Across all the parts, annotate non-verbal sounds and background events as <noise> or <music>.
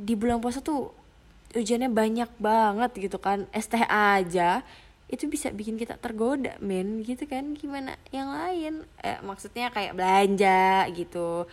di bulan puasa tuh ujiannya banyak banget gitu kan. STH aja itu bisa bikin kita tergoda men. Gitu kan? Gimana yang lain? Eh, maksudnya kayak belanja gitu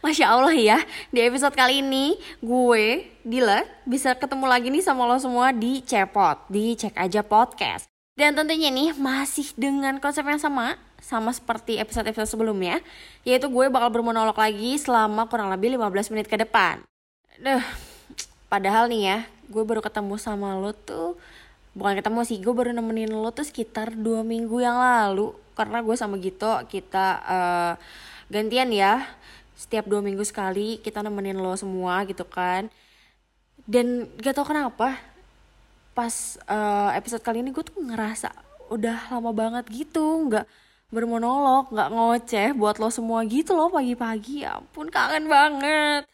Masya Allah ya Di episode kali ini Gue, Dila Bisa ketemu lagi nih sama lo semua di Cepot Di Cek Aja Podcast. Dan tentunya nih masih dengan konsep yang sama Sama seperti episode-episode sebelumnya Yaitu gue bakal bermonolog lagi Selama kurang lebih 15 menit ke depan. Duh, Padahal nih ya Gue baru ketemu sama lo tuh bukan ketemu sih gue baru nemenin lo tuh sekitar dua minggu yang lalu. Karena gue sama Gito kita uh, gantian ya setiap dua minggu sekali kita nemenin lo semua gitu kan. Dan gak tau kenapa pas uh, episode kali ini gue tuh ngerasa udah lama banget gitu nggak bermonolog nggak ngoceh buat lo semua gitu loh pagi-pagi. Ya ampun kangen banget.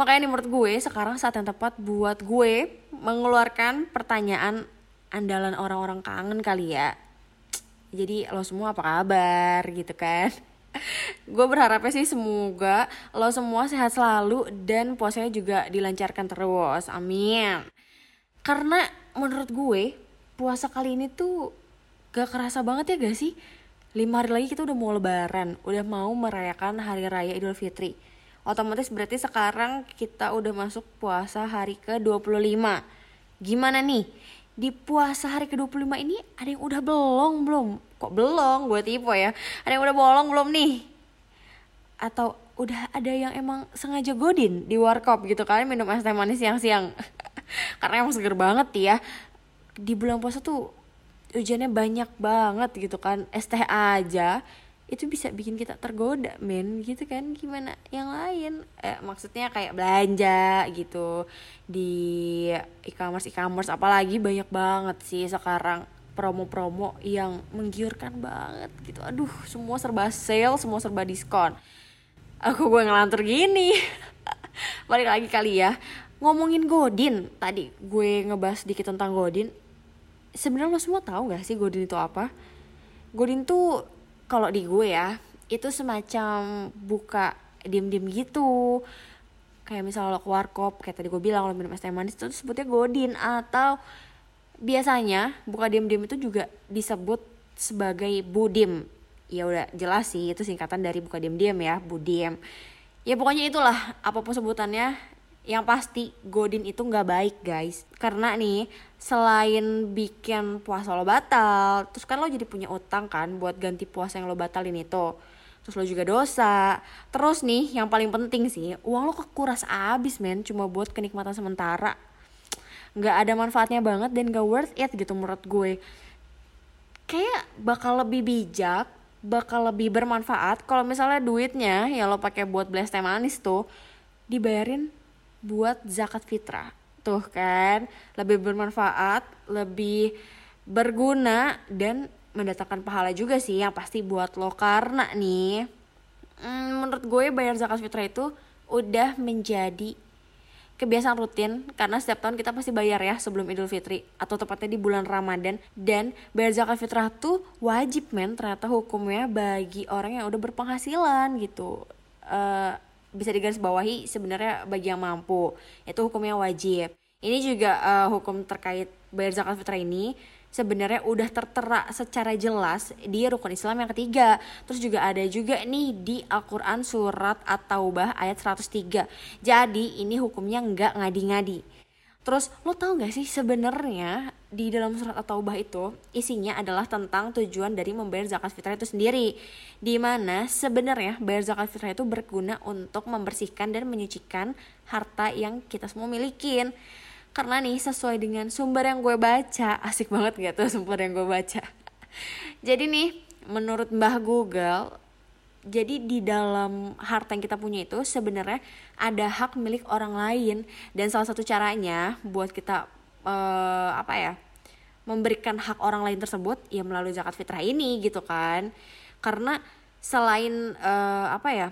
Makanya nih menurut gue sekarang saat yang tepat buat gue mengeluarkan pertanyaan andalan orang-orang kangen kali ya. Jadi lo semua apa kabar gitu kan gue berharapnya sih semoga lo semua sehat selalu dan puasanya juga dilancarkan terus. Amin. Karena menurut gue puasa kali ini tuh gak kerasa banget ya gak sih? Lima hari lagi kita udah mau lebaran udah mau merayakan hari raya idul fitri. Otomatis berarti sekarang kita udah masuk puasa hari ke 25 gimana nih di puasa hari ke-25 ini ada yang udah belum belum? Kok belum gue tipe ya. Ada yang udah bolong belum nih? Atau udah ada yang emang sengaja godin di warkop gitu kan? Minum es teh manis siang-siang. <laughs> Karena emang seger banget ya. Di bulan puasa tuh ujiannya banyak banget gitu kan. Es teh aja itu bisa bikin kita tergoda men gitu kan? Gimana yang lain? Eh, maksudnya kayak belanja gitu di e-commerce e-commerce apalagi banyak banget sih sekarang promo-promo yang menggiurkan banget gitu. Aduh semua serba sale semua serba diskon. Aku gue ngelantur gini. <laughs> Balik lagi kali ya. Ngomongin Godin tadi gue ngebahas sedikit tentang Godin. Sebenarnya lo semua tahu gak sih Godin itu apa? Godin tuh kalau di gue ya itu semacam buka diem-diem gitu. Kayak misalnya lo warkop kayak tadi gue bilang lo minum es teh manis itu sebutnya godin. Atau biasanya buka diem-diem itu juga disebut sebagai budim. Ya udah jelas sih itu singkatan dari buka diem-diem ya budim. Ya pokoknya itulah apa pun sebutannya yang pasti godin itu nggak baik guys. Karena nih selain bikin puasa lo batal terus kan lo jadi punya utang kan buat ganti puasa yang lo batalin itu. Terus lo juga dosa. Terus nih yang paling penting sih uang lo kekuras abis men. Cuma buat kenikmatan sementara. Nggak ada manfaatnya banget dan gak worth it gitu menurut gue. Kayak bakal lebih bijak bakal lebih bermanfaat kalau misalnya duitnya ya lo pakai buat beli teh manis tuh dibayarin buat zakat fitrah. Tuh kan lebih bermanfaat lebih berguna dan mendatangkan pahala juga sih yang pasti buat lo. Karena nih hmm, menurut gue bayar zakat fitrah itu udah menjadi kebiasaan rutin. Karena setiap tahun kita pasti bayar ya sebelum Idul Fitri atau tepatnya di bulan Ramadan. Dan bayar zakat fitrah tuh wajib men ternyata hukumnya bagi orang yang udah berpenghasilan gitu. Uh, bisa digarisbawahi sebenarnya bagi yang mampu itu hukumnya wajib ini juga uh, hukum terkait bayar zakat fitrah ini sebenarnya udah tertera secara jelas di rukun Islam yang ketiga. Terus juga ada juga nih di Al-Qur'an surat At-Taubah ayat 103. Jadi ini hukumnya nggak ngadi-ngadi. Terus lo tau gak sih sebenarnya di dalam surat At-Taubah itu isinya adalah tentang tujuan dari membayar zakat fitrah itu sendiri. Di mana sebenarnya bayar zakat fitrah itu berguna untuk membersihkan dan menyucikan harta yang kita semua milikin. Karena nih sesuai dengan sumber yang gue baca <laughs> asik banget gak tuh sumber yang gue baca? <laughs> Jadi nih menurut Mbah Google jadi di dalam harta yang kita punya itu sebenarnya ada hak milik orang lain. Dan salah satu caranya buat kita uh, apa ya memberikan hak orang lain tersebut ya melalui zakat fitrah ini gitu kan karena selain uh, apa ya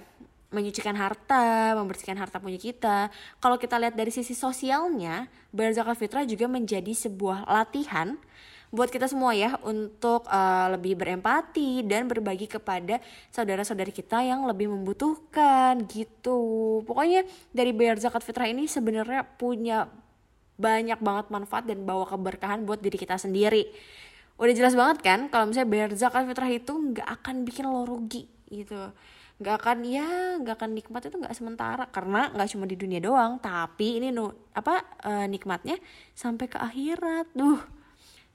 menyucikan harta, membersihkan harta punya kita. Kalau kita lihat dari sisi sosialnya, bayar zakat fitrah juga menjadi sebuah latihan buat kita semua ya untuk uh, lebih berempati dan berbagi kepada saudara-saudari kita yang lebih membutuhkan gitu. Pokoknya dari bayar zakat fitrah ini sebenarnya punya banyak banget manfaat dan bawa keberkahan buat diri kita sendiri. Udah jelas banget kan kalau misalnya bayar zakat fitrah itu nggak akan bikin lo rugi gitu. Nggak akan ya nggak akan nikmat itu nggak sementara karena nggak cuma di dunia doang tapi ini no apa uh, nikmatnya sampai ke akhirat. Duh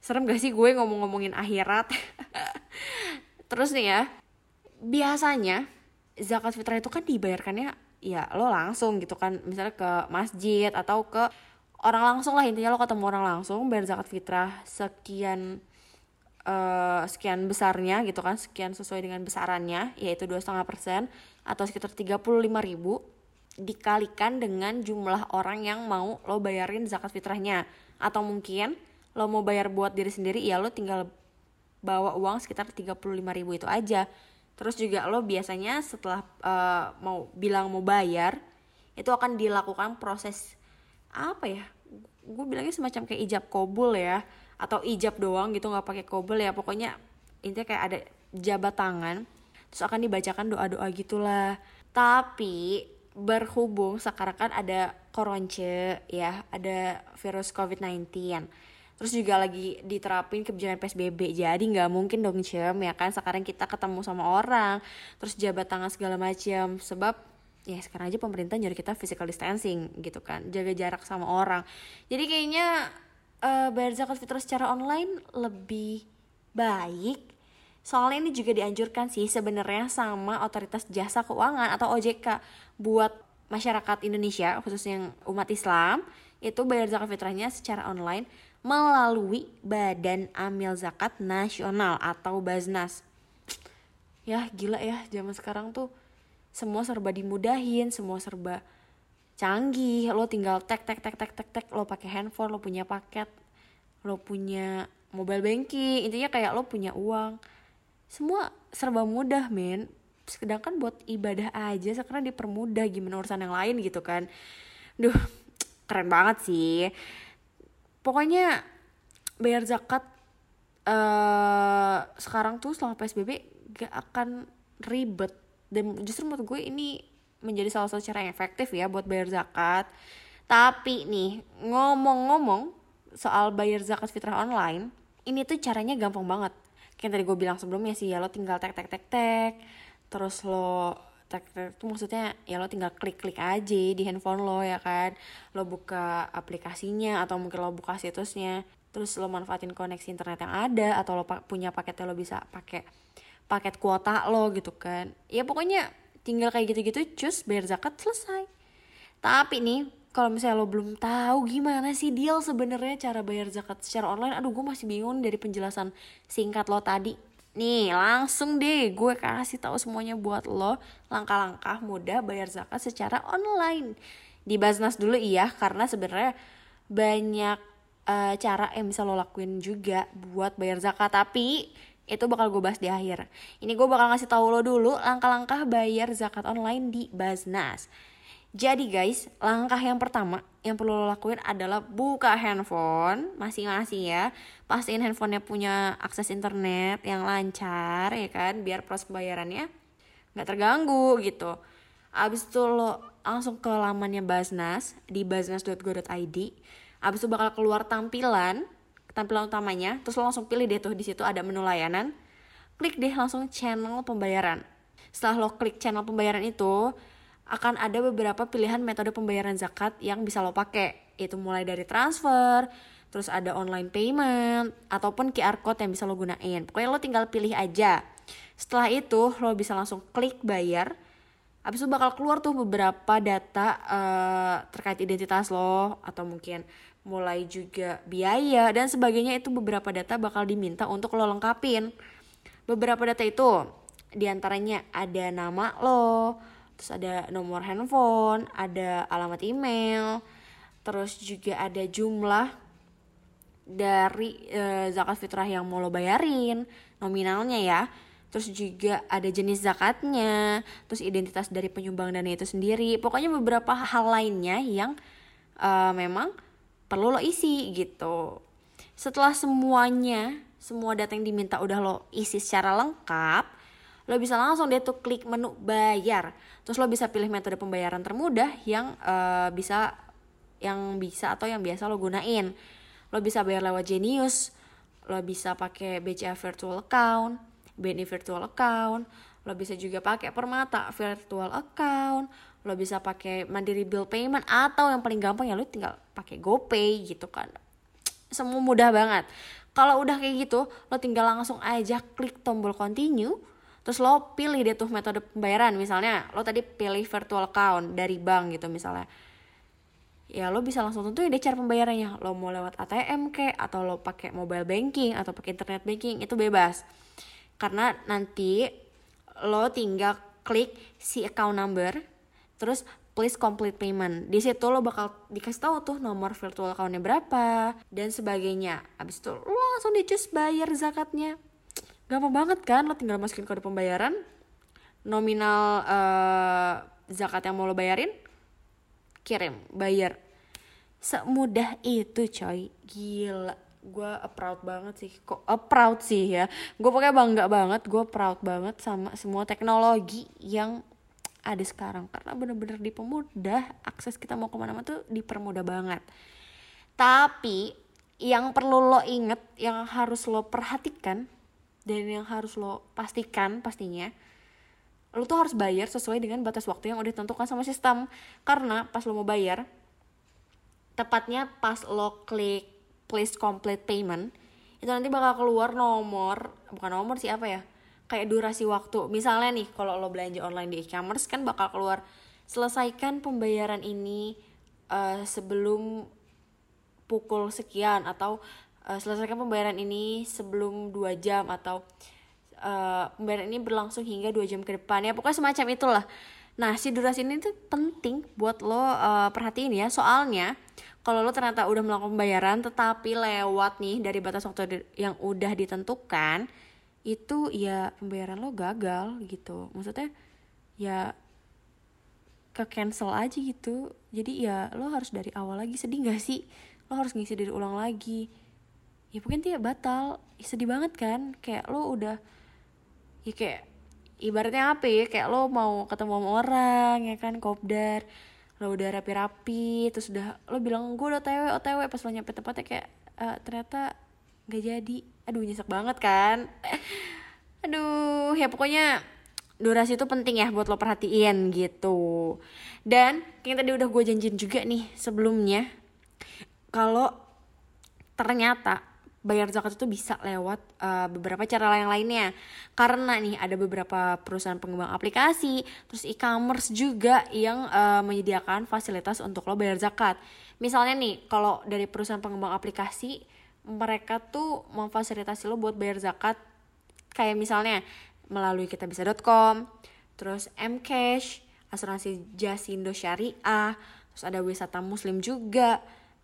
serem gak sih gue ngomong-ngomongin akhirat? <laughs> Terus nih ya biasanya zakat fitrah itu kan dibayarkannya ya lo langsung gitu kan misalnya ke masjid atau ke orang langsung lah intinya lo ketemu orang langsung bayar zakat fitrah sekian uh, sekian besarnya gitu kan sekian sesuai dengan besarannya yaitu dua setengah persen atau sekitar 35 ribu dikalikan dengan jumlah orang yang mau lo bayarin zakat fitrahnya. Atau mungkin lo mau bayar buat diri sendiri ya lo tinggal bawa uang sekitar 35 ribu itu aja. Terus juga lo biasanya setelah uh, mau bilang mau bayar itu akan dilakukan proses apa ya gue bilangnya semacam kayak ijab kobul ya atau ijab doang gitu nggak pakai kobul ya pokoknya intinya kayak ada jabat tangan terus akan dibacakan doa-doa gitulah. Tapi berhubung sekarang kan ada koronce ya ada virus covid-19 terus juga lagi diterapin kebijakan PSBB jadi nggak mungkin dong cem ya kan? Sekarang kita ketemu sama orang terus jabat tangan segala macam sebab ya sekarang aja pemerintah nyuruh kita physical distancing gitu kan. Jaga jarak sama orang. Jadi kayaknya uh, bayar zakat fitrah secara online lebih baik. Soalnya ini juga dianjurkan sih sebenarnya sama otoritas jasa keuangan atau OJK buat masyarakat Indonesia khususnya yang umat Islam itu bayar zakat fitrahnya secara online melalui Badan Amil Zakat Nasional atau Baznas. Ya gila ya zaman sekarang tuh semua serba dimudahin, semua serba canggih. Lo tinggal tek tek tek tek tek tek lo pakai handphone, lo punya paket, lo punya mobile banking. Intinya kayak lo punya uang. Semua serba mudah, men. Sedangkan buat ibadah aja sekarang dipermudah gimana urusan yang lain gitu kan. Duh, keren banget sih pokoknya bayar zakat uh, sekarang tuh selama psbb gak akan ribet dan justru menurut gue ini menjadi salah satu cara yang efektif ya buat bayar zakat. Tapi nih ngomong-ngomong soal bayar zakat fitrah online ini tuh caranya gampang banget. Kayak tadi gue bilang sebelumnya sih ya lo tinggal tek tek tek tek. Terus lo tek itu maksudnya ya lo tinggal klik-klik aja di handphone lo ya kan. Lo buka aplikasinya atau mungkin lo buka situsnya. Terus lo manfaatin koneksi internet yang ada atau lo punya paketnya lo bisa pakai paket kuota lo gitu kan. Ya pokoknya tinggal kayak gitu-gitu cus bayar zakat selesai. Tapi nih kalau misalnya lo belum tahu gimana sih deal sebenarnya cara bayar zakat secara online aduh gue masih bingung dari penjelasan singkat lo tadi. Nih, langsung deh gue kasih tahu semuanya buat lo langkah-langkah mudah bayar zakat secara online. Di Baznas dulu iya, karena sebenarnya banyak uh, cara yang bisa lo lakuin juga buat bayar zakat, tapi itu bakal gue bahas di akhir. Ini gue bakal ngasih tahu lo dulu langkah-langkah bayar zakat online di Baznas. Jadi guys, langkah yang pertama yang perlu lo lakuin adalah buka handphone masing-masing ya. Pastiin handphonenya punya akses internet yang lancar ya kan, biar proses pembayarannya nggak terganggu gitu. Abis itu lo langsung ke lamannya Basnas di basnas.go.id. Abis itu bakal keluar tampilan, tampilan utamanya. Terus lo langsung pilih deh tuh di situ ada menu layanan. Klik deh langsung channel pembayaran. Setelah lo klik channel pembayaran itu, akan ada beberapa pilihan metode pembayaran zakat yang bisa lo pakai. Itu mulai dari transfer, terus ada online payment, ataupun QR code yang bisa lo gunain. Pokoknya lo tinggal pilih aja. Setelah itu lo bisa langsung klik bayar. Habis itu bakal keluar tuh beberapa data uh, terkait identitas lo atau mungkin mulai juga biaya dan sebagainya itu beberapa data bakal diminta untuk lo lengkapin. Beberapa data itu di antaranya ada nama lo, terus ada nomor handphone ada alamat email terus juga ada jumlah dari e, zakat fitrah yang mau lo bayarin nominalnya ya terus juga ada jenis zakatnya terus identitas dari penyumbang dana itu sendiri pokoknya beberapa hal lainnya yang uh, memang perlu lo isi gitu. Setelah semuanya semua data yang diminta udah lo isi secara lengkap lo bisa langsung deh tuh klik menu bayar. Terus lo bisa pilih metode pembayaran termudah yang uh, bisa yang bisa atau yang biasa lo gunain. Lo bisa bayar lewat Genius lo bisa pakai BCA virtual account BNI virtual account lo bisa juga pakai Permata virtual account lo bisa pakai Mandiri bill payment atau yang paling gampang ya lo tinggal pakai GoPay gitu kan. Semua mudah banget. Kalau udah kayak gitu lo tinggal langsung aja klik tombol continue terus lo pilih deh tuh metode pembayaran. Misalnya lo tadi pilih virtual account dari bank gitu misalnya. Ya lo bisa langsung tentuin deh cara pembayarannya. Lo mau lewat ATM ke atau lo pakai mobile banking atau pakai internet banking itu bebas. Karena nanti lo tinggal klik si account number terus please complete payment. Di situ lo bakal dikasih tahu tuh nomor virtual accountnya berapa dan sebagainya. Abis itu lo langsung di choose bayar zakatnya. Gampang banget kan lo tinggal masukin kode pembayaran nominal uh, zakat yang mau lo bayarin kirim bayar semudah itu coy. Gila. Gue proud banget sih. Kok proud sih ya? Gue pokoknya bangga banget. Gue proud banget sama semua teknologi yang ada sekarang. Karena bener-bener dipermudah akses kita mau ke mana-mana tuh dipermudah banget. Tapi yang perlu lo inget yang harus lo perhatikan dan yang harus lo pastikan pastinya lo tuh harus bayar sesuai dengan batas waktu yang udah ditentukan sama sistem. Karena pas lo mau bayar tepatnya pas lo klik please complete payment itu nanti bakal keluar nomor bukan nomor sih apa ya kayak durasi waktu. Misalnya nih kalau lo belanja online di e-commerce kan bakal keluar selesaikan pembayaran ini uh, sebelum pukul sekian atau uh, selesaikan pembayaran ini sebelum dua jam atau uh, pembayaran ini berlangsung hingga dua jam ke depan. Ya pokoknya semacam itulah. Nah si durasi ini tuh penting buat lo uh, perhatiin ya. Soalnya kalau lo ternyata udah melakukan pembayaran tetapi lewat nih dari batas waktu yang udah ditentukan itu ya pembayaran lo gagal gitu. Maksudnya ya ke cancel aja gitu. Jadi ya lo harus dari awal lagi sedih gak sih? Lo harus ngisi dari ulang lagi. Ya mungkin dia batal. Ya, sedih banget kan? Kayak lo udah ya kayak ibaratnya apa ya? Kayak lo mau ketemu sama orang ya kan? Kopdar lo udah rapi-rapi terus udah lo bilang gue udah otw otw pas lo nyampe tempatnya kayak uh, ternyata nggak jadi. Aduh nyesek banget kan? <laughs> Aduh ya pokoknya durasi itu penting ya buat lo perhatiin gitu. Dan kayak tadi udah gue janjiin juga nih sebelumnya kalau ternyata bayar zakat itu bisa lewat uh, beberapa cara yang lainnya. Karena nih ada beberapa perusahaan pengembang aplikasi terus e-commerce juga yang uh, menyediakan fasilitas untuk lo bayar zakat. Misalnya nih kalau dari perusahaan pengembang aplikasi mereka tuh memfasilitasi lo buat bayar zakat kayak misalnya melalui kitabisa.com, terus Mcash, asuransi Jasindo Syariah, terus ada wisata muslim juga,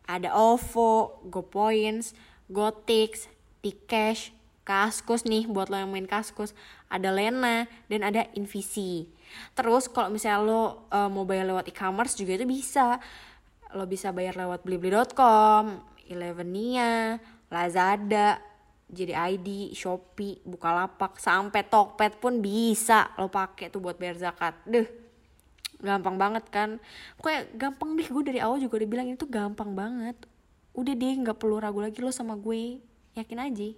ada OVO, GoPoints, GoTix, Tcash, Kaskus nih buat lo yang main Kaskus, ada Lena dan ada Invisi. Terus kalau misalnya lo uh, mau bayar lewat e-commerce juga itu bisa. Lo bisa bayar lewat blibli.com, Elevenia, Lazada, jadi ID, Shopee, Bukalapak, sampai Tokped pun bisa lo pakai tuh buat bayar zakat. Deh, gampang banget kan. Pokoknya gampang deh gue dari awal juga udah bilang itu gampang banget. Udah deh nggak perlu ragu lagi lo sama gue, yakin aja.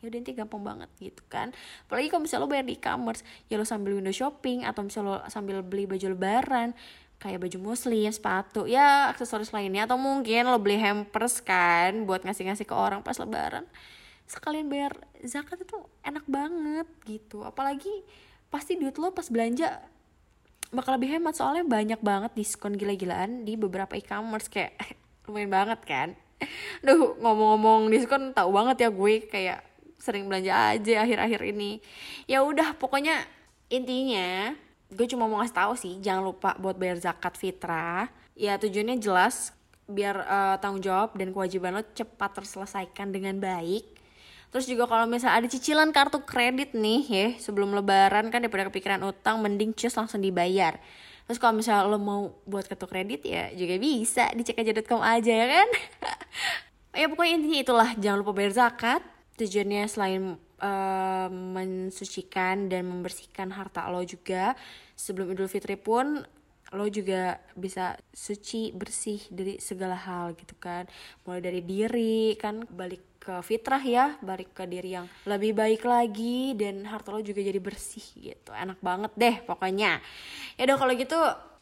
Ya udah nanti gampang banget gitu kan. Apalagi kalau misalnya lo bayar di e-commerce, ya lo sambil window shopping atau misalnya lo sambil beli baju lebaran, kayak baju muslim, sepatu, ya aksesoris lainnya atau mungkin lo beli hampers kan buat ngasih-ngasih ke orang pas lebaran. Sekalian bayar zakat itu enak banget gitu. Apalagi pasti duit lo pas belanja bakal lebih hemat soalnya banyak banget diskon gila-gilaan di beberapa e-commerce kayak <laughs> lumayan banget kan. <laughs> Duh, ngomong-ngomong diskon tahu banget ya gue kayak sering belanja aja akhir-akhir ini. Ya udah, pokoknya intinya gue cuma mau ngasih tahu sih jangan lupa buat bayar zakat fitrah ya tujuannya jelas biar uh, tanggung jawab dan kewajiban lo cepat terselesaikan dengan baik Terus juga kalau misalnya ada cicilan kartu kredit nih ya sebelum lebaran kan daripada kepikiran utang mending cus langsung dibayar. Terus kalau misalnya lo mau buat kartu kredit ya juga bisa dicek aja.com aja ya kan. <laughs> ya pokoknya intinya itulah jangan lupa bayar zakat. Tujuannya selain uh, mensucikan dan membersihkan harta lo juga. Sebelum Idul Fitri pun lo juga bisa suci bersih dari segala hal gitu kan. Mulai dari diri kan balik ke fitrah ya balik ke diri yang lebih baik lagi dan harta lo juga jadi bersih gitu. Enak banget deh pokoknya. Ya udah kalau gitu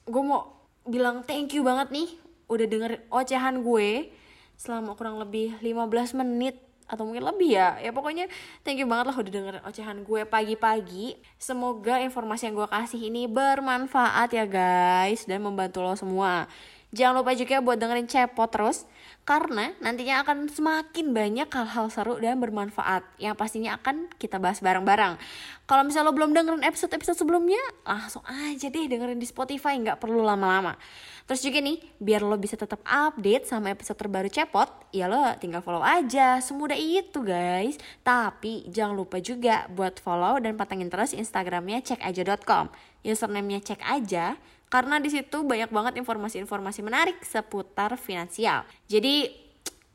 gue mau bilang thank you banget nih udah denger ocehan gue selama kurang lebih 15 menit atau mungkin lebih ya. Ya pokoknya thank you banget lah udah dengerin ocehan gue pagi-pagi. Semoga informasi yang gue kasih ini bermanfaat ya guys dan membantu lo semua. Jangan lupa juga buat dengerin Cepot terus karena nantinya akan semakin banyak hal-hal seru dan bermanfaat yang pastinya akan kita bahas bareng-bareng. Kalau misalnya lo belum dengerin episode-episode sebelumnya, langsung aja deh dengerin di Spotify, nggak perlu lama-lama. Terus juga nih, biar lo bisa tetap update sama episode terbaru Cepot, ya lo tinggal follow aja, semudah itu guys. Tapi jangan lupa juga buat follow dan patengin terus Instagramnya cekaja.com. Username-nya cek aja, karena di situ banyak banget informasi-informasi menarik seputar finansial. Jadi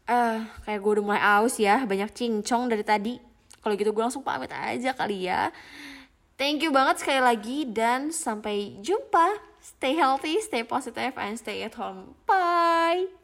uh, kayak gue udah mulai aus ya, banyak cincong dari tadi. Kalau gitu gue langsung pamit aja kali ya. Thank you banget sekali lagi dan sampai jumpa. Stay healthy, stay positive, and stay at home. Bye.